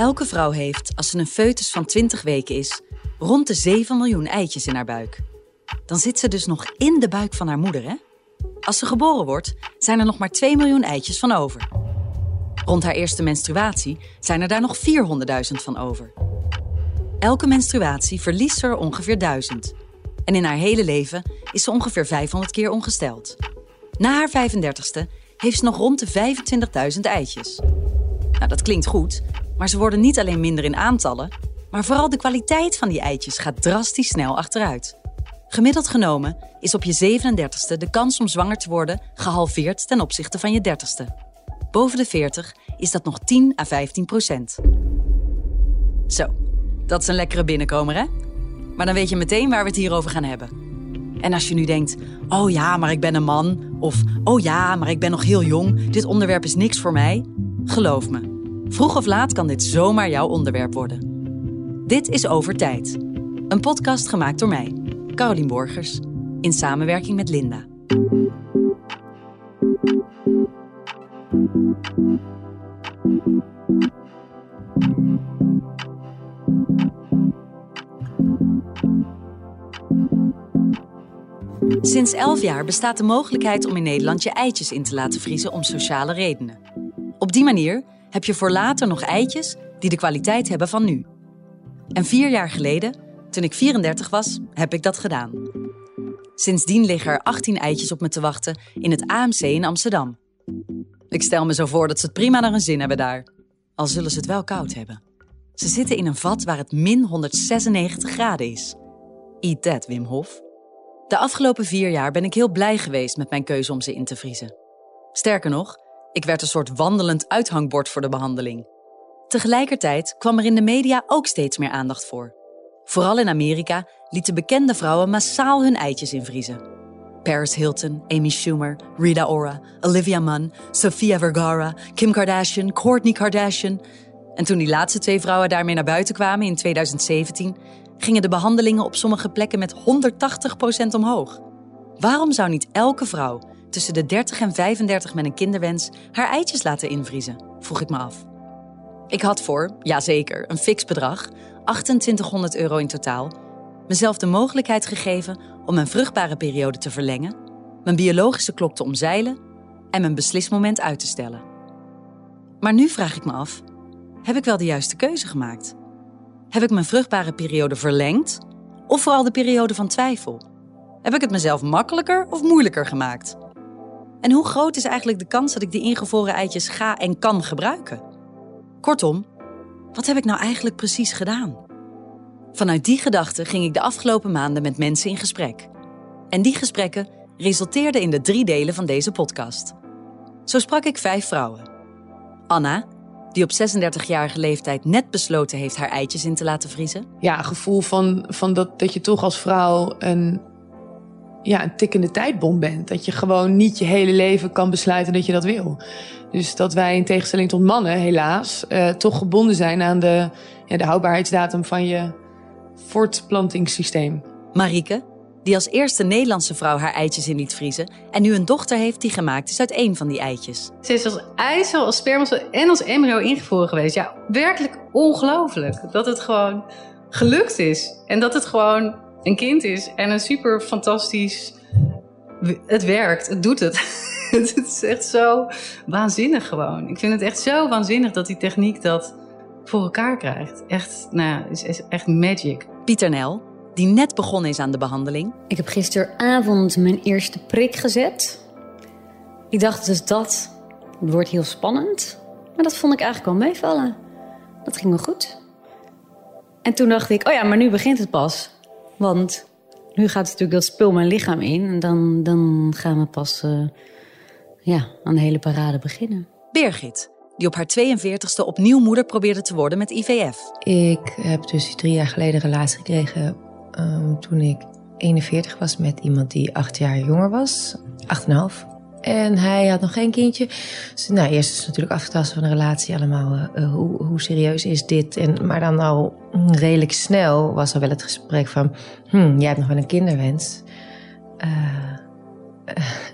Elke vrouw heeft, als ze een foetus van 20 weken is, rond de 7 miljoen eitjes in haar buik. Dan zit ze dus nog in de buik van haar moeder, hè? Als ze geboren wordt, zijn er nog maar 2 miljoen eitjes van over. Rond haar eerste menstruatie zijn er daar nog 400.000 van over. Elke menstruatie verliest ze er ongeveer 1000. En in haar hele leven is ze ongeveer 500 keer ongesteld. Na haar 35ste heeft ze nog rond de 25.000 eitjes. Nou, dat klinkt goed, maar ze worden niet alleen minder in aantallen, maar vooral de kwaliteit van die eitjes gaat drastisch snel achteruit. Gemiddeld genomen is op je 37ste de kans om zwanger te worden gehalveerd ten opzichte van je 30ste. Boven de 40 is dat nog 10 à 15 procent. Zo, dat is een lekkere binnenkomer, hè? Maar dan weet je meteen waar we het hier over gaan hebben. En als je nu denkt, oh ja, maar ik ben een man, of oh ja, maar ik ben nog heel jong, dit onderwerp is niks voor mij, geloof me. Vroeg of laat kan dit zomaar jouw onderwerp worden. Dit is Over Tijd. Een podcast gemaakt door mij, Carolien Borgers, in samenwerking met Linda. Sinds 11 jaar bestaat de mogelijkheid om in Nederland je eitjes in te laten vriezen om sociale redenen. Op die manier heb je voor later nog eitjes die de kwaliteit hebben van nu. En vier jaar geleden, toen ik 34 was, heb ik dat gedaan. Sindsdien liggen er 18 eitjes op me te wachten in het AMC in Amsterdam. Ik stel me zo voor dat ze het prima naar hun zin hebben daar. Al zullen ze het wel koud hebben. Ze zitten in een vat waar het min 196 graden is. Eat that, Wim Hof. De afgelopen vier jaar ben ik heel blij geweest met mijn keuze om ze in te vriezen. Sterker nog, ik werd een soort wandelend uithangbord voor de behandeling. Tegelijkertijd kwam er in de media ook steeds meer aandacht voor. Vooral in Amerika lieten bekende vrouwen massaal hun eitjes invriezen. Paris Hilton, Amy Schumer, Rita Ora, Olivia Munn, Sofia Vergara, Kim Kardashian, Kourtney Kardashian. En toen die laatste twee vrouwen daarmee naar buiten kwamen in 2017, gingen de behandelingen op sommige plekken met 180% omhoog. Waarom zou niet elke vrouw tussen de 30 en 35 met een kinderwens haar eitjes laten invriezen? Vroeg ik me af. Ik had voor, ja zeker, een fix bedrag, 2800 euro in totaal, mezelf de mogelijkheid gegeven om mijn vruchtbare periode te verlengen, mijn biologische klok te omzeilen en mijn beslismoment uit te stellen. Maar nu vraag ik me af: heb ik wel de juiste keuze gemaakt? Heb ik mijn vruchtbare periode verlengd of vooral de periode van twijfel? Heb ik het mezelf makkelijker of moeilijker gemaakt? En hoe groot is eigenlijk de kans dat ik die ingevroren eitjes ga en kan gebruiken? Kortom, wat heb ik nou eigenlijk precies gedaan? Vanuit die gedachte ging ik de afgelopen maanden met mensen in gesprek. En die gesprekken resulteerden in de drie delen van deze podcast. Zo sprak ik vijf vrouwen. Anna, die op 36-jarige leeftijd net besloten heeft haar eitjes in te laten vriezen. Ja, gevoel van, van dat, dat je toch als vrouw een, ja, een tikkende tijdbom bent. Dat je gewoon niet je hele leven kan besluiten dat je dat wil. Dus dat wij in tegenstelling tot mannen, helaas, uh, toch gebonden zijn aan de, ja, de houdbaarheidsdatum van je voortplantingssysteem. Marieke, die als eerste Nederlandse vrouw haar eitjes in liet vriezen en nu een dochter heeft die gemaakt is uit één van die eitjes. Ze is als eicel, als spermacel en als embryo ingevroren geweest. Ja, werkelijk ongelooflijk dat het gewoon gelukt is. En dat het gewoon een kind is en een super fantastisch... Het werkt, het doet het. het is echt zo waanzinnig gewoon. Ik vind het echt zo waanzinnig dat die techniek dat voor elkaar krijgt. Echt, nou ja, is, is echt magic. Pieter Nel, die net begonnen is aan de behandeling. Ik heb gisteravond mijn eerste prik gezet. Ik dacht dus dat het wordt heel spannend. Maar dat vond ik eigenlijk wel meevallen. Dat ging wel goed. En toen dacht ik, oh ja, maar nu begint het pas. Want nu gaat natuurlijk dat spul mijn lichaam in. En dan, dan gaan we pas uh, ja, aan de hele parade beginnen. Birgit, die op haar 42ste opnieuw moeder probeerde te worden met IVF. Ik heb dus drie jaar geleden een relatie gekregen um, toen ik 41 was met iemand die acht jaar jonger was. 8,5. En hij had nog geen kindje. Dus, nou, eerst is natuurlijk afgetast van de relatie allemaal. Uh, hoe, hoe, serieus is dit? En, maar dan al redelijk snel was er wel het gesprek van... Hm, jij hebt nog wel een kinderwens. Uh,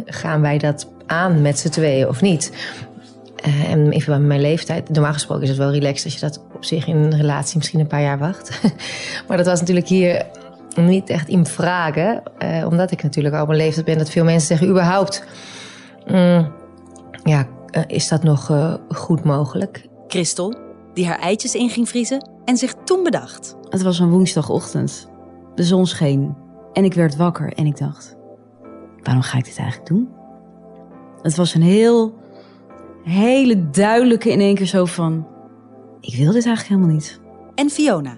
gaan wij dat aan met z'n tweeën of niet? En even bij mijn leeftijd. Normaal gesproken is het wel relaxed als je dat op zich in een relatie misschien een paar jaar wacht. maar dat was natuurlijk hier niet echt in vragen. Omdat ik natuurlijk al op mijn leeftijd ben dat veel mensen zeggen überhaupt... Mm, ja, uh, is dat nog goed mogelijk? Christel, die haar eitjes in ging vriezen en zich toen bedacht. Het was een woensdagochtend. De zon scheen en ik werd wakker en ik dacht... waarom ga ik dit eigenlijk doen? Het was een heel, hele duidelijke in één keer zo van... ik wil dit eigenlijk helemaal niet. En Fiona,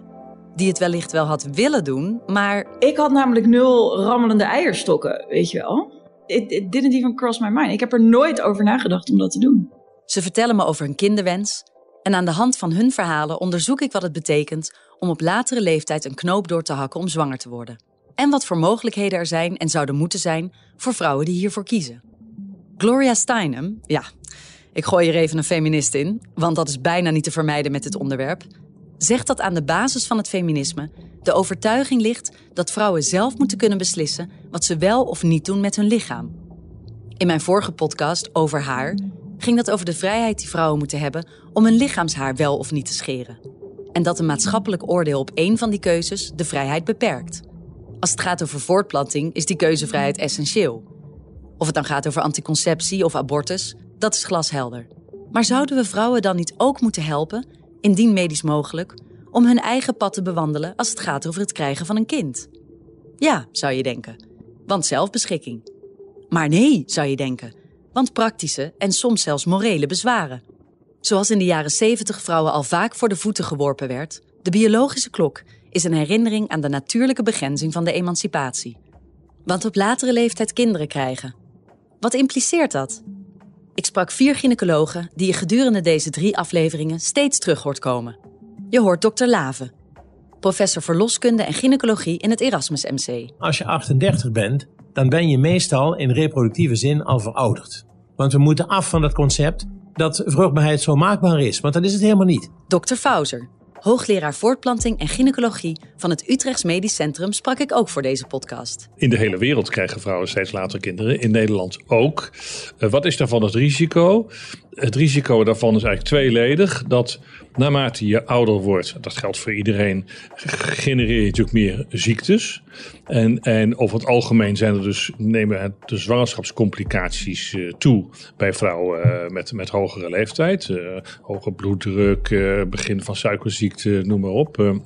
die het wellicht wel had willen doen, maar... Ik had namelijk nul rammelende eierstokken, weet je wel. It, it didn't even cross my mind. Ik heb er nooit over nagedacht om dat te doen. Ze vertellen me over hun kinderwens en aan de hand van hun verhalen onderzoek ik wat het betekent om op latere leeftijd een knoop door te hakken om zwanger te worden. En wat voor mogelijkheden er zijn en zouden moeten zijn voor vrouwen die hiervoor kiezen. Gloria Steinem, ja, ik gooi er even een feminist in, want dat is bijna niet te vermijden met dit onderwerp, zegt dat aan de basis van het feminisme de overtuiging ligt dat vrouwen zelf moeten kunnen beslissen wat ze wel of niet doen met hun lichaam. In mijn vorige podcast over haar ging dat over de vrijheid die vrouwen moeten hebben om hun lichaamshaar wel of niet te scheren. En dat een maatschappelijk oordeel op één van die keuzes de vrijheid beperkt. Als het gaat over voortplanting is die keuzevrijheid essentieel. Of het dan gaat over anticonceptie of abortus, dat is glashelder. Maar zouden we vrouwen dan niet ook moeten helpen, indien medisch mogelijk, om hun eigen pad te bewandelen als het gaat over het krijgen van een kind? Ja, zou je denken. Want zelfbeschikking. Maar nee, zou je denken. Want praktische en soms zelfs morele bezwaren. Zoals in de jaren 70 vrouwen al vaak voor de voeten geworpen werd, de biologische klok is een herinnering aan de natuurlijke begrenzing van de emancipatie. Want op latere leeftijd kinderen krijgen. Wat impliceert dat? Ik sprak vier gynaecologen die je gedurende deze drie afleveringen steeds terug hoort komen. Je hoort dokter Lave, professor verloskunde en gynaecologie in het Erasmus MC. Als je 38 bent, dan ben je meestal in reproductieve zin al verouderd. Want we moeten af van het concept dat vruchtbaarheid zo maakbaar is, want dat is het helemaal niet. Dr. Fauser, hoogleraar voortplanting en gynaecologie van het Utrechts Medisch Centrum, sprak ik ook voor deze podcast. In de hele wereld krijgen vrouwen steeds later kinderen, in Nederland ook. Uh, wat is daarvan het risico? Het risico daarvan is eigenlijk tweeledig. Dat naarmate je ouder wordt, dat geldt voor iedereen, genereer je natuurlijk meer ziektes. En, en over het algemeen zijn er dus, nemen de zwangerschapscomplicaties uh, toe bij vrouwen uh, met, met hogere leeftijd. Uh, hoge bloeddruk, begin van suikerziekte, noem maar op.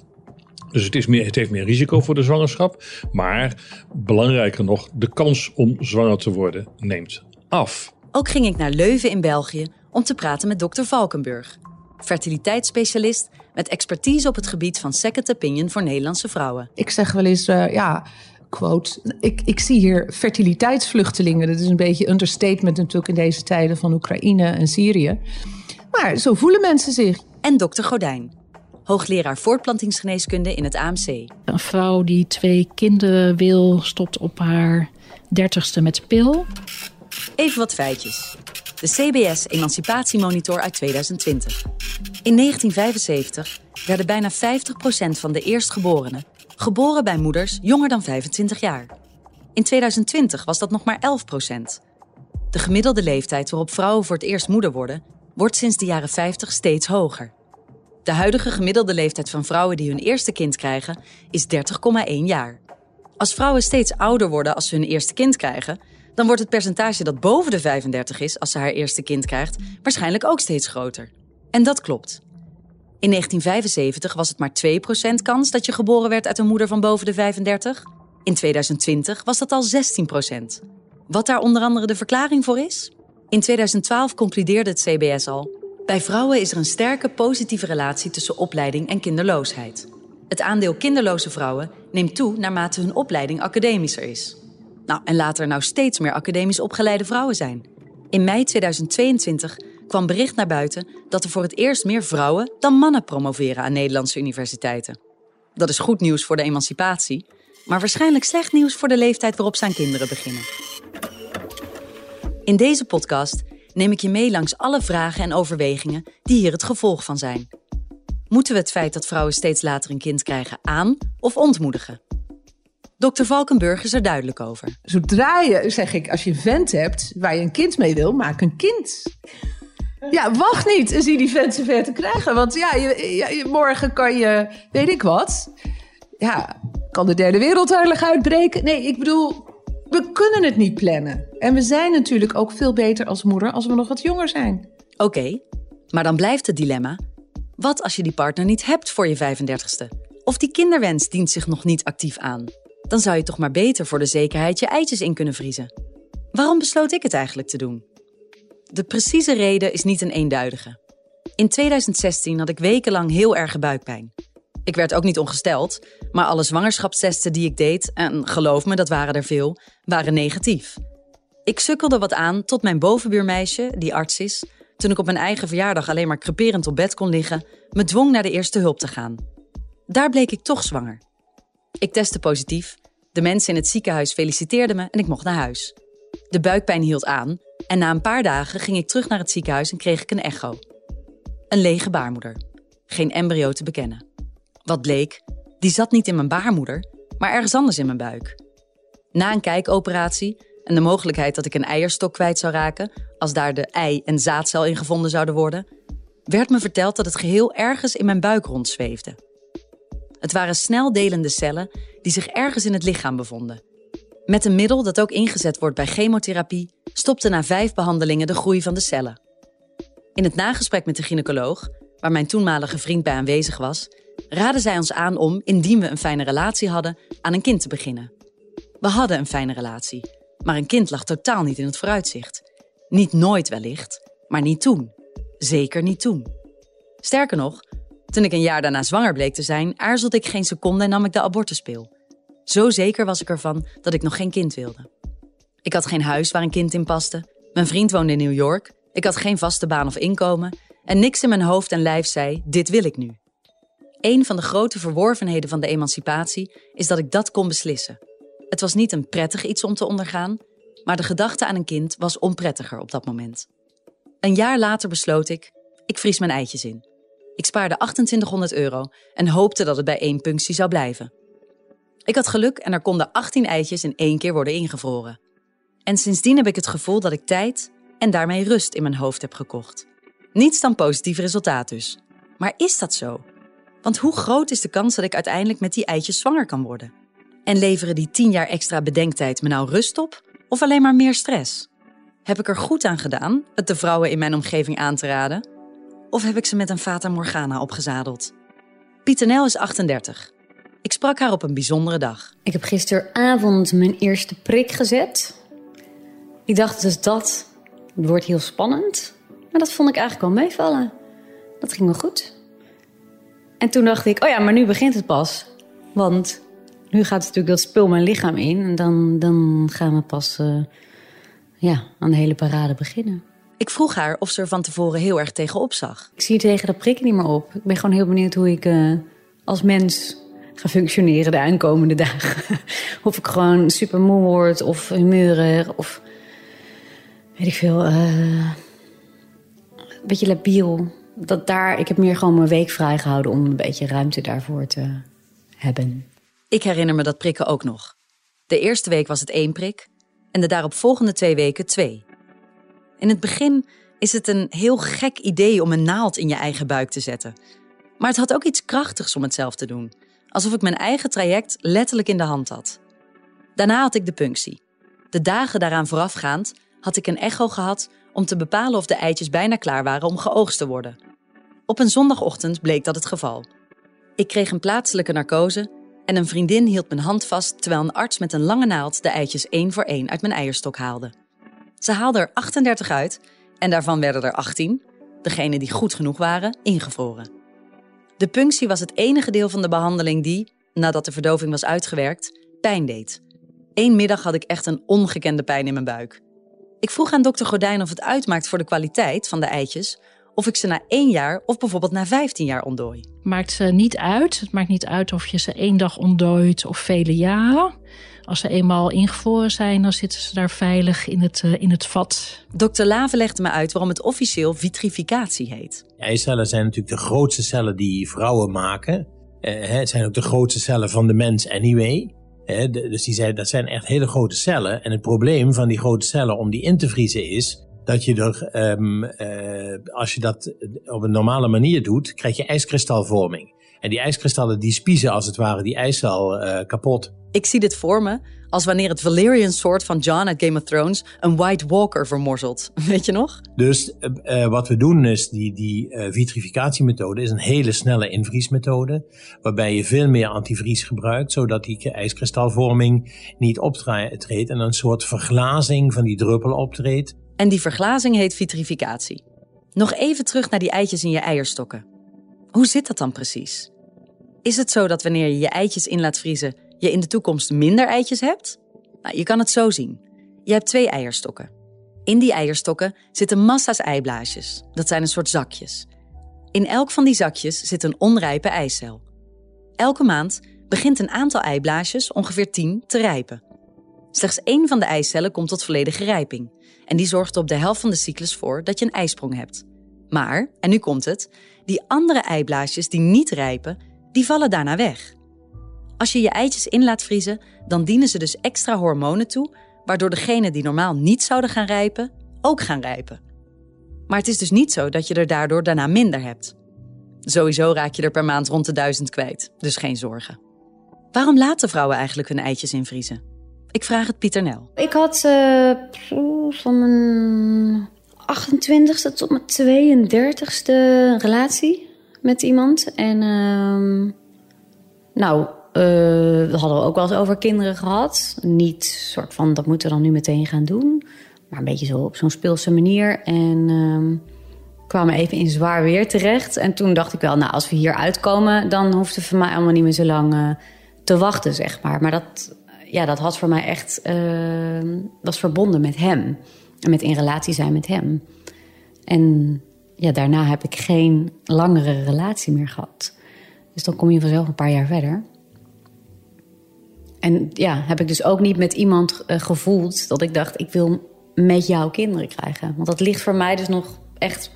Dus het, is meer, het heeft meer risico voor de zwangerschap. Maar belangrijker nog, de kans om zwanger te worden neemt af. Ook ging ik naar Leuven in België om te praten met dokter Valkenburg fertiliteitsspecialist met expertise op het gebied van second opinion voor Nederlandse vrouwen. Ik zeg wel eens, uh, ja, quote, ik, ik zie hier fertiliteitsvluchtelingen. Dat is een beetje understatement natuurlijk in deze tijden van Oekraïne en Syrië. Maar zo voelen mensen zich. En dokter Godijn, hoogleraar voortplantingsgeneeskunde in het AMC. Een vrouw die twee kinderen wil, stopt op haar dertigste met pil. Even wat feitjes de CBS Emancipatiemonitor uit 2020. In 1975 werden bijna 50% van de eerstgeborenen geboren bij moeders jonger dan 25 jaar. In 2020 was dat nog maar 11%. De gemiddelde leeftijd waarop vrouwen voor het eerst moeder worden, wordt sinds de jaren 50 steeds hoger. De huidige gemiddelde leeftijd van vrouwen die hun eerste kind krijgen is 30,1 jaar. Als vrouwen steeds ouder worden als ze hun eerste kind krijgen, dan wordt het percentage dat boven de 35 is als ze haar eerste kind krijgt, waarschijnlijk ook steeds groter. En dat klopt. In 1975 was het maar 2% kans dat je geboren werd uit een moeder van boven de 35. In 2020 was dat al 16%. Wat daar onder andere de verklaring voor is? In 2012 concludeerde het CBS al. Bij vrouwen is er een sterke positieve relatie tussen opleiding en kinderloosheid. Het aandeel kinderloze vrouwen neemt toe naarmate hun opleiding academischer is. Nou, en later nou steeds meer academisch opgeleide vrouwen zijn. In mei 2022 kwam bericht naar buiten dat er voor het eerst meer vrouwen dan mannen promoveren aan Nederlandse universiteiten. Dat is goed nieuws voor de emancipatie, maar waarschijnlijk slecht nieuws voor de leeftijd waarop zijn kinderen beginnen. In deze podcast neem ik je mee langs alle vragen en overwegingen die hier het gevolg van zijn. Moeten we het feit dat vrouwen steeds later een kind krijgen aan of ontmoedigen? Dr. Valkenburg is er duidelijk over. Zodra je, zeg ik, als je een vent hebt waar je een kind mee wil, maak een kind. Ja, wacht niet en zie die vent zover te krijgen. Want ja, je, je- morgen kan je, weet ik wat. Ja, kan de derde wereldoorlog uitbreken? Nee, ik bedoel, we kunnen het niet plannen. En we zijn natuurlijk ook veel beter als moeder als we nog wat jonger zijn. Oké, maar dan blijft het dilemma. Wat als je die partner niet hebt voor je 35ste? Of die kinderwens dient zich nog niet actief aan? Dan zou je toch maar beter voor de zekerheid je eitjes in kunnen vriezen. Waarom besloot ik het eigenlijk te doen? De precieze reden is niet een eenduidige. In 2016 had ik wekenlang heel erge buikpijn. Ik werd ook niet ongesteld, maar alle zwangerschapstesten die ik deed, en geloof me, dat waren er veel, waren negatief. Ik sukkelde wat aan tot mijn bovenbuurmeisje, die arts is, toen ik op mijn eigen verjaardag alleen maar creperend op bed kon liggen, me dwong naar de eerste hulp te gaan. Daar bleek ik toch zwanger. Ik testte positief, de mensen in het ziekenhuis feliciteerden me en ik mocht naar huis. De buikpijn hield aan en na een paar dagen ging ik terug naar het ziekenhuis en kreeg ik een echo. Een lege baarmoeder. Geen embryo te bekennen. Wat bleek, die zat niet in mijn baarmoeder, maar ergens anders in mijn buik. Na een kijkoperatie en de mogelijkheid dat ik een eierstok kwijt zou raken als daar de ei- en zaadcel in gevonden zouden worden, werd me verteld dat het geheel ergens in mijn buik rondzweefde. Het waren snel delende cellen die zich ergens in het lichaam bevonden. Met een middel dat ook ingezet wordt bij chemotherapie, stopte na vijf behandelingen de groei van de cellen. In het nagesprek met de gynaecoloog, waar mijn toenmalige vriend bij aanwezig was, raadde zij ons aan om, indien we een fijne relatie hadden, aan een kind te beginnen. We hadden een fijne relatie, maar een kind lag totaal niet in het vooruitzicht. Niet nooit wellicht, maar niet toen. Zeker niet toen. Sterker nog, toen ik een jaar daarna zwanger bleek te zijn, aarzelde ik geen seconde en nam ik de abortuspil. Zo zeker was ik ervan dat ik nog geen kind wilde. Ik had geen huis waar een kind in paste. Mijn vriend woonde in New York. Ik had geen vaste baan of inkomen. En niks in mijn hoofd en lijf zei: dit wil ik nu. Een van de grote verworvenheden van de emancipatie is dat ik dat kon beslissen. Het was niet een prettig iets om te ondergaan, maar de gedachte aan een kind was onprettiger op dat moment. Een jaar later besloot ik: ik vries mijn eitjes in. Ik spaarde 2800 euro en hoopte dat het bij één punctie zou blijven. Ik had geluk en er konden 18 eitjes in één keer worden ingevroren. En sindsdien heb ik het gevoel dat ik tijd en daarmee rust in mijn hoofd heb gekocht. Niets dan positief resultaat dus. Maar is dat zo? Want hoe groot is de kans dat ik uiteindelijk met die eitjes zwanger kan worden? En leveren die 10 jaar extra bedenktijd me nou rust op of alleen maar meer stress? Heb ik er goed aan gedaan het de vrouwen in mijn omgeving aan te raden? Of heb ik ze met een Fata Morgana opgezadeld? Pietenel is 38. Ik sprak haar op een bijzondere dag. Ik heb gisteravond mijn eerste prik gezet. Ik dacht dus dat wordt heel spannend. Maar dat vond ik eigenlijk wel meevallen. Dat ging wel goed. En toen dacht ik, oh ja, maar nu begint het pas. Want nu gaat natuurlijk dat spul mijn lichaam in. En dan, dan gaan we pas eh, ja, aan de hele parade beginnen. Ik vroeg haar of ze er van tevoren heel erg tegenop zag. Ik zie tegen dat prikken niet meer op. Ik ben gewoon heel benieuwd hoe ik eh, als mens ga functioneren de aankomende dagen. of ik gewoon super moe word of humeurig of weet ik veel. eh, een beetje labiel. Dat daar, ik heb meer gewoon mijn week vrijgehouden om een beetje ruimte daarvoor te hebben. Ik herinner me dat prikken ook nog. De eerste week was het één prik en de daaropvolgende twee weken twee. In het begin is het een heel gek idee om een naald in je eigen buik te zetten. Maar het had ook iets krachtigs om het zelf te doen. Alsof ik mijn eigen traject letterlijk in de hand had. Daarna had ik de punctie. De dagen daaraan voorafgaand had ik een echo gehad om te bepalen of de eitjes bijna klaar waren om geoogst te worden. Op een zondagochtend bleek dat het geval. Ik kreeg een plaatselijke narcose en een vriendin hield mijn hand vast terwijl een arts met een lange naald de eitjes één voor één uit mijn eierstok haalde. Ze haalde er 38 uit en daarvan werden er 18, degene die goed genoeg waren, ingevroren. De punctie was het enige deel van de behandeling die, nadat de verdoving was uitgewerkt, pijn deed. Eén middag had ik echt een ongekende pijn in mijn buik. Ik vroeg aan dokter Gordijn of het uitmaakt voor de kwaliteit van de eitjes of ik ze na één jaar of bijvoorbeeld na 15 jaar ontdooi. Maakt ze niet uit. Het maakt niet uit of je ze één dag ontdooit of vele jaren. Als ze eenmaal ingevroren zijn, dan zitten ze daar veilig in het, eh, in het vat. Dokter Lave legde me uit waarom het officieel vitrificatie heet. Eicellen zijn natuurlijk de grootste cellen die vrouwen maken. Eh, hè, het zijn ook de grootste cellen van de mens anyway. Dus die zijn, dat zijn echt hele grote cellen. En het probleem van die grote cellen om die in te vriezen is dat je er, ehm, eh, als je dat op een normale manier doet, krijg je ijskristalvorming. En die ijskristallen die spiezen als het ware die ijscel eh, kapot. Ik zie dit voor me als wanneer het Valerian soort van John uit Game of Thrones een White Walker vermorzelt. Weet je nog? Dus uh, wat we doen is, die, die uh, vitrificatiemethode is een hele snelle invriesmethode. Waarbij je veel meer antivries gebruikt, zodat die ijskristalvorming niet optreedt. En een soort verglazing van die druppel optreedt. En die verglazing heet vitrificatie. Nog even terug naar die eitjes in je eierstokken. Hoe zit dat dan precies? Is het zo dat wanneer je je eitjes in laat vriezen, je in de toekomst minder eitjes hebt? Nou, je kan het zo zien. Je hebt twee eierstokken. In die eierstokken zitten massa's eiblaasjes. Dat zijn een soort zakjes. In elk van die zakjes zit een onrijpe eicel. Elke maand begint een aantal eiblaasjes, ongeveer 10, te rijpen. Slechts één van de eicellen komt tot volledige rijping. En die zorgt op de helft van de cyclus voor dat je een ijsprong hebt. Maar, en nu komt het, die andere eiblaasjes die niet rijpen, die vallen daarna weg. Als je je eitjes in laat vriezen, dan dienen ze dus extra hormonen toe, waardoor degenen die normaal niet zouden gaan rijpen, ook gaan rijpen. Maar het is dus niet zo dat je er daardoor daarna minder hebt. Sowieso raak je er per maand rond de duizend kwijt, dus geen zorgen. Waarom laten vrouwen eigenlijk hun eitjes invriezen? Ik vraag het Pieter Nel. Ik had uh, van mijn 28ste tot mijn 32ste relatie met iemand. En uh, nou, we hadden ook wel eens over kinderen gehad. Niet soort van, dat moeten we dan nu meteen gaan doen. Maar een beetje zo op zo'n speelse manier. En uh, kwamen even in zwaar weer terecht. En toen dacht ik wel, nou, als we hier uitkomen... dan hoeft het voor mij allemaal niet meer zo lang uh, te wachten, zeg maar. Maar dat, ja, dat had voor mij echt... Uh, was verbonden met hem. En met in relatie zijn met hem. En ja, daarna heb ik geen langere relatie meer gehad. Dus dan kom je vanzelf een paar jaar verder. En ja, heb ik dus ook niet met iemand uh, gevoeld dat ik dacht, ik wil met jou kinderen krijgen. Want dat ligt voor mij dus nog echt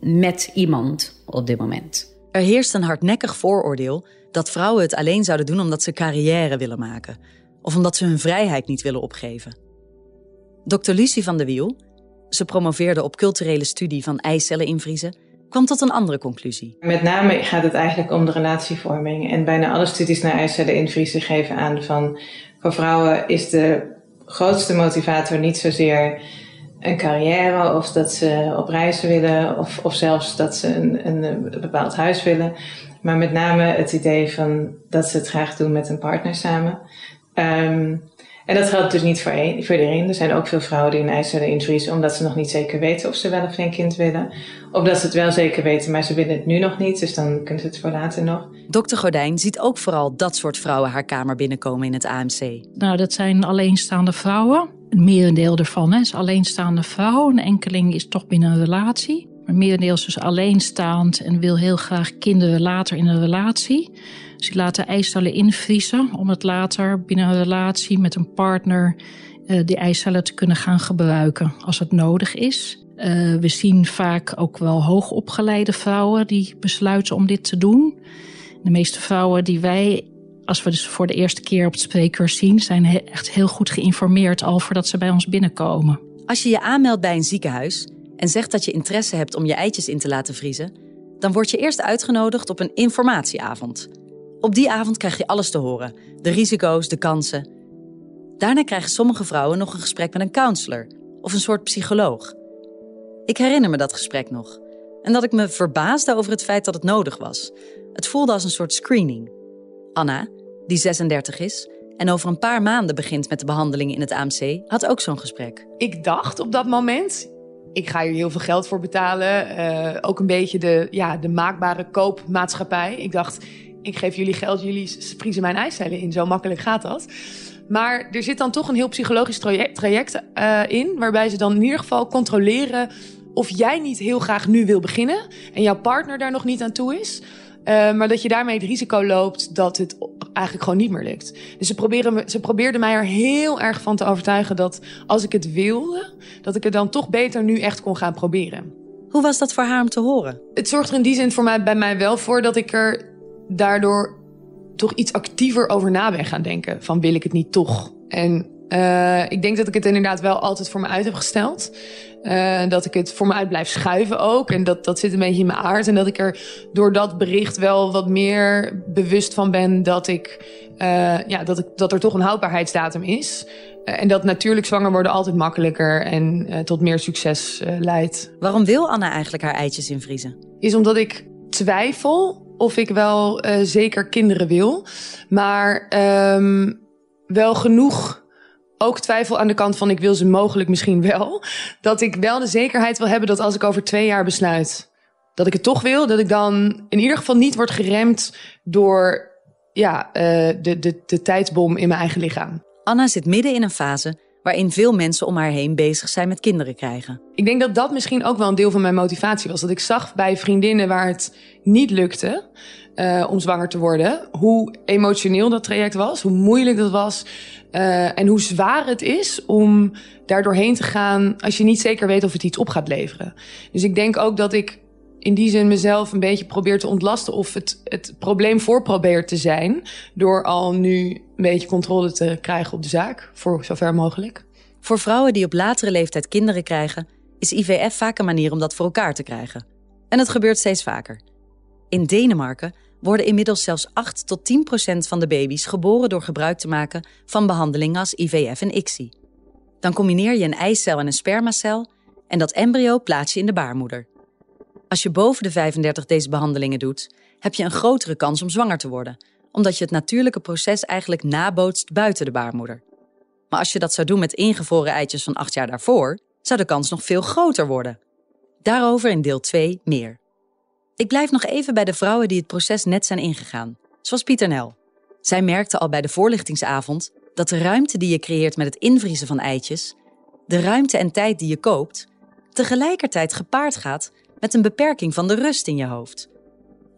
met iemand op dit moment. Er heerst een hardnekkig vooroordeel dat vrouwen het alleen zouden doen omdat ze carrière willen maken. Of omdat ze hun vrijheid niet willen opgeven. Dr. Lucie van de Wiel, ze promoveerde op culturele studie van eicellen invriezen, kwam tot een andere conclusie. Met name gaat het eigenlijk om de relatievorming. En bijna alle studies naar eicellen invriezen geven aan van voor vrouwen is de grootste motivator niet zozeer een carrière of dat ze op reis willen of, of zelfs dat ze een, een bepaald huis willen. Maar met name het idee van dat ze het graag doen met een partner samen. Um, en dat geldt dus niet voor, een, voor iedereen. Er zijn ook veel vrouwen die een eis zullen invriezen omdat ze nog niet zeker weten of ze wel of geen kind willen. Of dat ze het wel zeker weten, maar ze willen het nu nog niet, dus dan kunnen ze het voor later nog. Dokter Gordijn ziet ook vooral dat soort vrouwen haar kamer binnenkomen in het AMC. Nou, dat zijn alleenstaande vrouwen. Een merendeel ervan hè, is alleenstaande vrouw. Een enkeling is toch binnen een relatie. Maar merendeel is dus alleenstaand en wil heel graag kinderen later in een relatie. Dus laten eicellen invriezen om het later binnen een relatie met een partner uh, die eicellen te kunnen gaan gebruiken als het nodig is. Uh, we zien vaak ook wel hoogopgeleide vrouwen die besluiten om dit te doen. De meeste vrouwen die wij, als we dus voor de eerste keer op het spreekuurs zien, zijn echt heel goed geïnformeerd al voordat ze bij ons binnenkomen. Als je je aanmeldt bij een ziekenhuis en zegt dat je interesse hebt om je eitjes in te laten vriezen, dan word je eerst uitgenodigd op een informatieavond. Op die avond krijg je alles te horen: de risico's, de kansen. Daarna krijgen sommige vrouwen nog een gesprek met een counselor of een soort psycholoog. Ik herinner me dat gesprek nog en dat ik me verbaasde over het feit dat het nodig was. Het voelde als een soort screening. Anna, die 36 is en over een paar maanden begint met de behandeling in het AMC, had ook zo'n gesprek. Ik dacht op dat moment, ik ga hier heel veel geld voor betalen. Uh, ook een beetje de, ja, de maakbare koopmaatschappij. Ik dacht, ik geef jullie geld, jullie vriezen mijn eicellen in. Zo makkelijk gaat dat. Maar er zit dan toch een heel psychologisch traject, traject uh, in, waarbij ze dan in ieder geval controleren of jij niet heel graag nu wil beginnen en jouw partner daar nog niet aan toe is. Uh, maar dat je daarmee het risico loopt dat het eigenlijk gewoon niet meer lukt. Dus ze, proberen, ze probeerden mij er heel erg van te overtuigen dat als ik het wilde, dat ik het dan toch beter nu echt kon gaan proberen. Hoe was dat voor haar om te horen? Het zorgt er in die zin voor mij, bij mij wel voor dat ik er daardoor toch iets actiever over na ben gaan denken. Van wil ik het niet toch? En Uh, ik denk dat ik het inderdaad wel altijd voor me uit heb gesteld. Uh, dat ik het voor me uit blijf schuiven ook. En dat, dat zit een beetje in mijn aard. En dat ik er door dat bericht wel wat meer bewust van ben dat, ik, uh, ja, dat, ik, dat er toch een houdbaarheidsdatum is. en dat natuurlijk zwanger worden altijd makkelijker en tot meer succes leidt. Waarom wil Anna eigenlijk haar eitjes invriezen? Is omdat ik twijfel of ik wel zeker kinderen wil. Maar um, wel genoeg ook twijfel aan de kant van ik wil ze mogelijk misschien wel. Dat ik wel de zekerheid wil hebben dat als ik over twee jaar besluit dat ik het toch wil, dat ik dan in ieder geval niet word geremd door ja, uh, de, de, de tijdsbom in mijn eigen lichaam. Anna zit midden in een fase waarin veel mensen om haar heen bezig zijn met kinderen krijgen. Ik denk dat dat misschien ook wel een deel van mijn motivatie was. Dat ik zag bij vriendinnen waar het niet lukte uh, om zwanger te worden, hoe emotioneel dat traject was, hoe moeilijk dat was. Uh, en hoe zwaar het is om daar doorheen te gaan als je niet zeker weet of het iets op gaat leveren. Dus ik denk ook dat ik in die zin mezelf een beetje probeer te ontlasten of het, het probleem voor probeer te zijn. Door al nu een beetje controle te krijgen op de zaak, voor zover mogelijk. Voor vrouwen die op latere leeftijd kinderen krijgen, is IVF vaak een manier om dat voor elkaar te krijgen. En het gebeurt steeds vaker. In Denemarken worden inmiddels zelfs 8 tot 10 procent van de baby's geboren door gebruik te maken van behandelingen als IVF en ICSI. Dan combineer je een eicel en een spermacel en dat embryo plaats je in de baarmoeder. Als je boven de 35 deze behandelingen doet, heb je een grotere kans om zwanger te worden, omdat je het natuurlijke proces eigenlijk nabootst buiten de baarmoeder. Maar als je dat zou doen met ingevroren eitjes van 8 jaar daarvoor, zou de kans nog veel groter worden. Daarover in deel 2 meer. Ik blijf nog even bij de vrouwen die het proces net zijn ingegaan, zoals Pieter Nel. Zij merkte al bij de voorlichtingsavond dat de ruimte die je creëert met het invriezen van eitjes, de ruimte en tijd die je koopt, tegelijkertijd gepaard gaat met een beperking van de rust in je hoofd.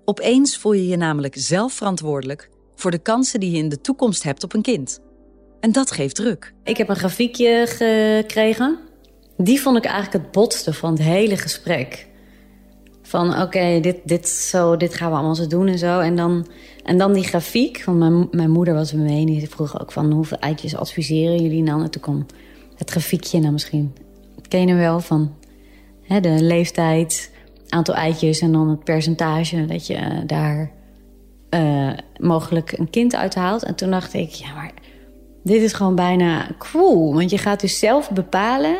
Opeens voel je je namelijk zelf verantwoordelijk voor de kansen die je in de toekomst hebt op een kind. En dat geeft druk. Ik heb een grafiekje gekregen. Die vond ik eigenlijk het botste van het hele gesprek. Van oké, dit, dit, zo, dit gaan we allemaal zo doen en zo. En dan, en dan die grafiek. Want mijn, mijn moeder was er mee. Die vroeg ook van hoeveel eitjes adviseren jullie dan? En toen kwam het grafiekje nou misschien. Ken je wel van hè, de leeftijd, aantal eitjes en dan het percentage dat je uh, daar uh, mogelijk een kind uithaalt. En toen dacht ik, ja, maar dit is gewoon bijna cool. Want je gaat dus zelf bepalen,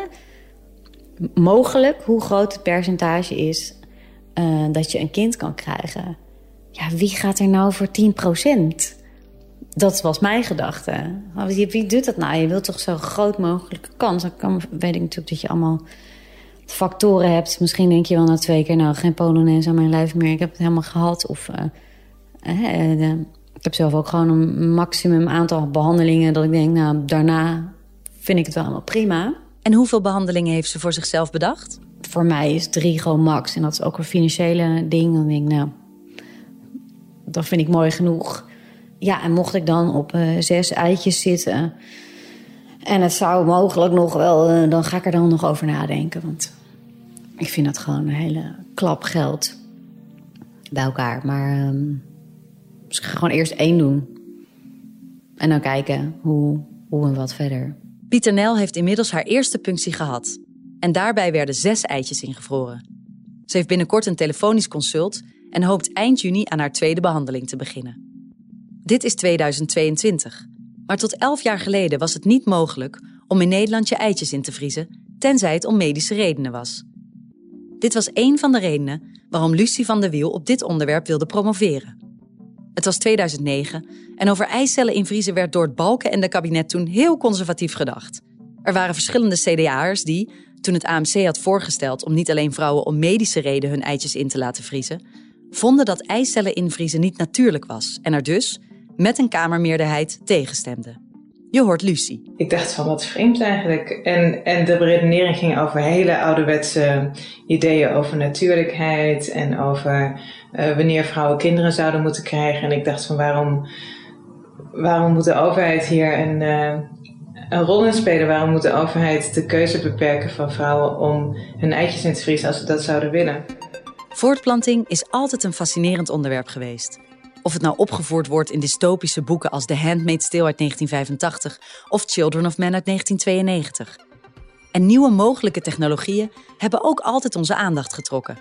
mogelijk, hoe groot het percentage is uh, dat je een kind kan krijgen. Ja, wie gaat er nou voor 10%? Dat was mijn gedachte. Wie doet dat nou? Je wilt toch zo groot mogelijke kans. Dan weet ik natuurlijk dat je allemaal factoren hebt. Misschien denk je wel na twee keer... nou, geen polonaise aan mijn lijf meer. Ik heb het helemaal gehad. Of uh, uh, ik heb zelf ook gewoon een maximum aantal behandelingen... dat ik denk, nou, daarna vind ik het wel allemaal prima. En hoeveel behandelingen heeft ze voor zichzelf bedacht? voor mij is drie gewoon max. En dat is ook een financiële ding. Dan denk ik, nou, dat vind ik mooi genoeg. Ja, en mocht ik dan op uh, zes eitjes zitten... en het zou mogelijk nog wel... Dan ga ik er dan nog over nadenken. Want ik vind dat gewoon een hele klap geld bij elkaar. Maar um, dus gewoon eerst één doen. En dan kijken hoe, hoe en wat verder. Pieter Nel heeft inmiddels haar eerste punctie gehad. En daarbij werden zes eitjes ingevroren. Ze heeft binnenkort een telefonisch consult en hoopt eind juni aan haar tweede behandeling te beginnen. Dit is 2022, maar tot elf jaar geleden was het niet mogelijk om in Nederland je eitjes in te vriezen, tenzij het om medische redenen was. Dit was één van de redenen waarom Lucie van der Wiel op dit onderwerp wilde promoveren. Het was 2009 en over eicellen invriezen werd door het Balken en de kabinet toen heel conservatief gedacht. Er waren verschillende CDA'ers die, toen het AMC had voorgesteld om niet alleen vrouwen om medische reden hun eitjes in te laten vriezen, vonden dat eicellen invriezen niet natuurlijk was en er dus, met een kamermeerderheid, tegenstemden. Je hoort Lucie. Ik dacht van wat vreemd eigenlijk. En, en de redenering ging over hele ouderwetse ideeën over natuurlijkheid en over uh, wanneer vrouwen kinderen zouden moeten krijgen. En ik dacht van waarom, waarom moet de overheid hier een, uh, een rol in spelen. Waarom moet de overheid de keuze beperken van vrouwen om hun eitjes in te vriezen als ze dat zouden willen? Voortplanting is altijd een fascinerend onderwerp geweest. Of het nou opgevoerd wordt in dystopische boeken als The Handmaid's Tale uit 1985 of Children of Men uit 1992. En nieuwe mogelijke technologieën hebben ook altijd onze aandacht getrokken.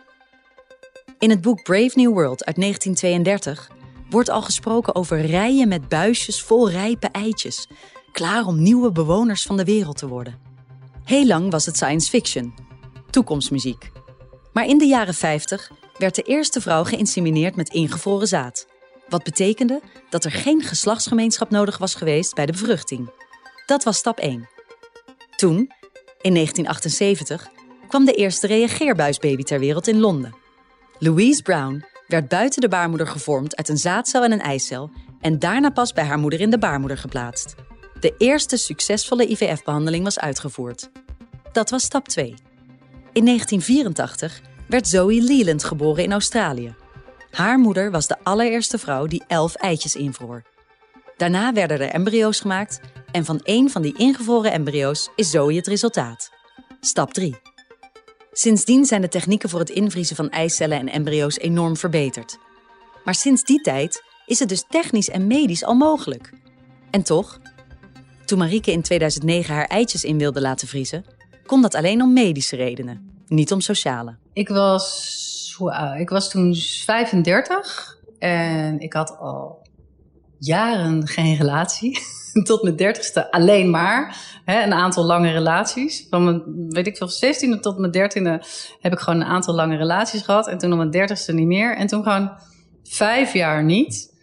In het boek Brave New World uit 1932 wordt al gesproken over rijen met buisjes vol rijpe eitjes, klaar om nieuwe bewoners van de wereld te worden. Heel lang was het science fiction, toekomstmuziek. Maar in de jaren 50 werd de eerste vrouw geïnsemineerd met ingevroren zaad. Wat betekende dat er geen geslachtsgemeenschap nodig was geweest bij de bevruchting. Dat was stap 1. Toen, in 1978, kwam de eerste reageerbuisbaby ter wereld in Londen. Louise Brown werd buiten de baarmoeder gevormd uit een zaadcel en een eicel en daarna pas bij haar moeder in de baarmoeder geplaatst. De eerste succesvolle IVF-behandeling was uitgevoerd. Dat was stap 2. In 1984 werd Zoe Leland geboren in Australië. Haar moeder was de allereerste vrouw die elf eitjes invroor. Daarna werden er embryo's gemaakt en van één van die ingevroren embryo's is Zoe het resultaat. Stap 3. Sindsdien zijn de technieken voor het invriezen van eicellen en embryo's enorm verbeterd. Maar sinds die tijd is het dus technisch en medisch al mogelijk. En toch, toen Marieke in 2009 haar eitjes in wilde laten vriezen, kon dat alleen om medische redenen, niet om sociale. Ik was, oud? ik was toen 35 en ik had al jaren geen relatie. Tot mijn dertigste alleen maar. Hè, een aantal lange relaties. Van mijn, weet ik veel, 16e tot mijn dertiende heb ik gewoon een aantal lange relaties gehad. En toen op mijn dertigste niet meer. En toen gewoon vijf jaar niet.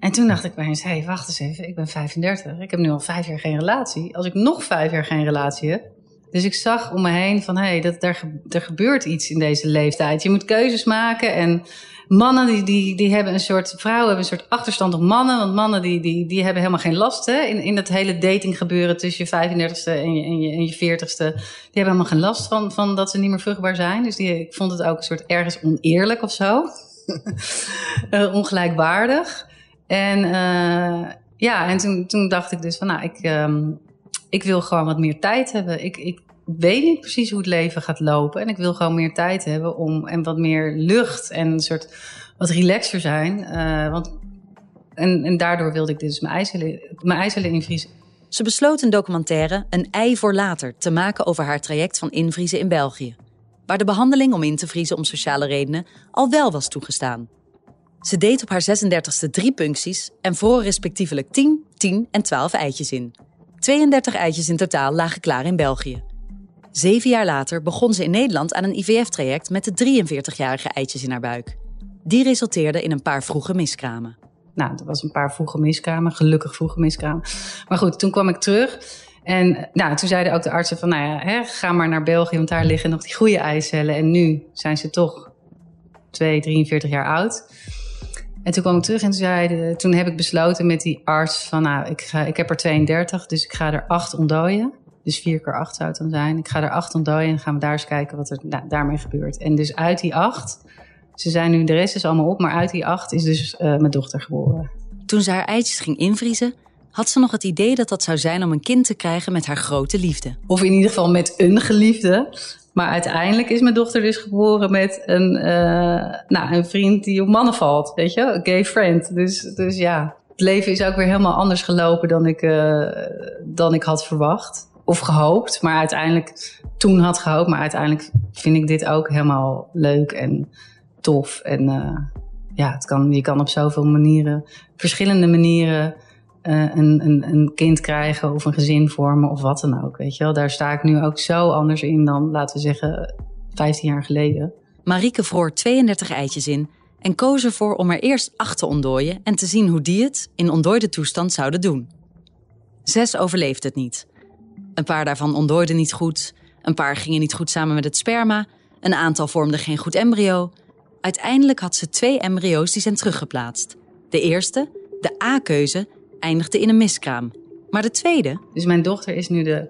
En toen dacht ik bij eens, hé, hey, wacht eens even, ik ben 35. Ik heb nu al vijf jaar geen relatie. Als ik nog vijf jaar geen relatie heb. Dus ik zag om me heen van, hé, hey, dat, er, er gebeurt iets in deze leeftijd. Je moet keuzes maken en mannen die, die, die hebben een soort, vrouwen hebben een soort achterstand op mannen. Want mannen die, die, die hebben helemaal geen last hè, in, in dat hele dating gebeuren tussen je 35ste en je, en je, en je 40ste. Die hebben helemaal geen last van, van dat ze niet meer vruchtbaar zijn. Dus die, ik vond het ook een soort ergens oneerlijk of zo. uh, ongelijkwaardig. En uh, ja, en toen, toen dacht ik dus van nou, ik, um, ik wil gewoon wat meer tijd hebben. Ik, ik weet niet precies hoe het leven gaat lopen. En ik wil gewoon meer tijd hebben om en wat meer lucht en een soort wat relaxer zijn. Uh, want, en, en daardoor wilde ik dus mijn eicellen, mijn invriezen. Ze besloot een documentaire Een ei voor later te maken over haar traject van invriezen in België. Waar de behandeling om in te vriezen om sociale redenen al wel was toegestaan. Ze deed op haar 36e drie puncties en vroor respectievelijk 10, 10 en 12 eitjes in. 32 eitjes in totaal lagen klaar in België. Zeven jaar later begon ze in Nederland aan een IVF-traject met de 43-jarige eitjes in haar buik. Die resulteerde in een paar vroege miskramen. Nou, er was een paar vroege miskramen, gelukkig vroege miskramen. Maar goed, toen kwam ik terug. En nou, toen zeiden ook de artsen van, nou ja, hè, ga maar naar België, want daar liggen nog die goede eicellen. En nu zijn ze toch 2, 43 jaar oud. En toen kwam ik terug en toen, toen heb ik besloten met die arts van, nou, ik, ik heb er 32, dus ik ga er acht ontdooien. Dus vier keer acht zou het dan zijn. Ik ga er acht ontdooien en gaan we daar eens kijken wat er daarmee gebeurt. En dus uit die acht, ze zijn nu, de rest is allemaal op, maar uit die acht is dus uh, mijn dochter geboren. Toen ze haar eitjes ging invriezen, had ze nog het idee dat dat zou zijn om een kind te krijgen met haar grote liefde. Of in ieder geval met een geliefde. Maar uiteindelijk is mijn dochter dus geboren met een, uh, nou, een vriend die op mannen valt, weet je, een gay friend. Dus, dus ja, het leven is ook weer helemaal anders gelopen dan ik, uh, dan ik had verwacht of gehoopt, maar uiteindelijk toen had gehoopt. Maar uiteindelijk vind ik dit ook helemaal leuk en tof. En uh, ja, het kan, je kan op zoveel manieren, verschillende manieren, uh, een, een, een kind krijgen of een gezin vormen of wat dan ook. Weet je wel, daar sta ik nu ook zo anders in dan, laten we zeggen, 15 jaar geleden. Marieke vroor 32 eitjes in en koos ervoor om er eerst acht te ontdooien en te zien hoe die het in ontdooide toestand zouden doen. Zes overleefde het niet. Een paar daarvan ontdooiden niet goed, een paar gingen niet goed samen met het sperma, een aantal vormden geen goed embryo. Uiteindelijk had ze twee embryo's die zijn teruggeplaatst. De eerste, de A-keuze, eindigde in een miskraam. Maar de tweede... Dus mijn dochter is nu de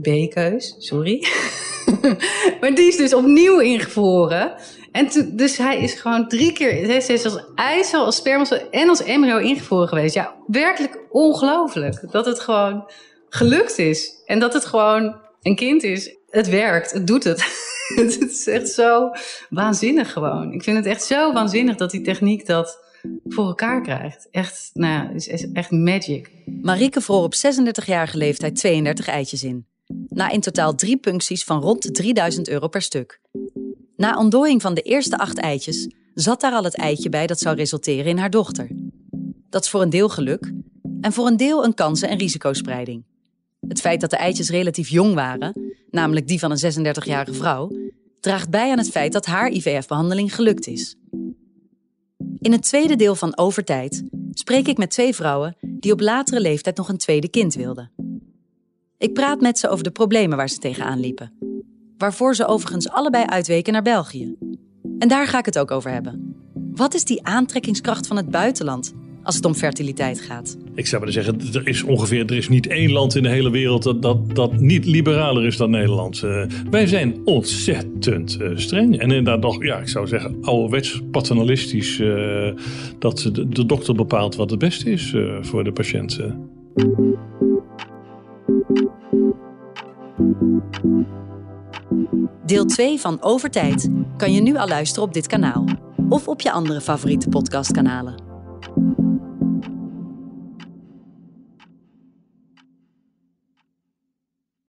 B-keus, sorry. maar die is dus opnieuw ingevroren. En dus hij is gewoon drie keer, hij is als eicel, als sperma en als embryo ingevroren geweest. Ja, werkelijk ongelooflijk. Dat het gewoon gelukt is. En dat het gewoon een kind is. Het werkt, het doet het. het is echt zo waanzinnig gewoon. Ik vind het echt zo waanzinnig dat die techniek dat voor elkaar krijgt. Echt, nou ja, is, is echt magic. Marieke vroor op 36-jarige leeftijd 32 eitjes in. Na in totaal drie puncties van rond 3000 euro per stuk. Na ontdooiing van de eerste acht eitjes zat daar al het eitje bij dat zou resulteren in haar dochter. Dat is voor een deel geluk en voor een deel een kansen- en risicospreiding. Het feit dat de eitjes relatief jong waren, namelijk die van een 36-jarige vrouw, draagt bij aan het feit dat haar IVF-behandeling gelukt is. In het tweede deel van Overtijd spreek ik met twee vrouwen die op latere leeftijd nog een tweede kind wilden. Ik praat met ze over de problemen waar ze tegenaan liepen. Waarvoor ze overigens allebei uitweken naar België. En daar ga ik het ook over hebben. Wat is die aantrekkingskracht van het buitenland als het om fertiliteit gaat? Ik zou willen zeggen, er is ongeveer er is niet één land in de hele wereld dat, dat, dat niet liberaler is dan Nederland. Uh, wij zijn ontzettend uh, streng. En inderdaad nog, ja, ik zou zeggen, ouderwets paternalistisch. Uh, dat de, de, dokter bepaalt wat het beste is voor de patiënten. Deel 2 van Overtijd kan je nu al luisteren op dit kanaal of op je andere favoriete podcastkanalen.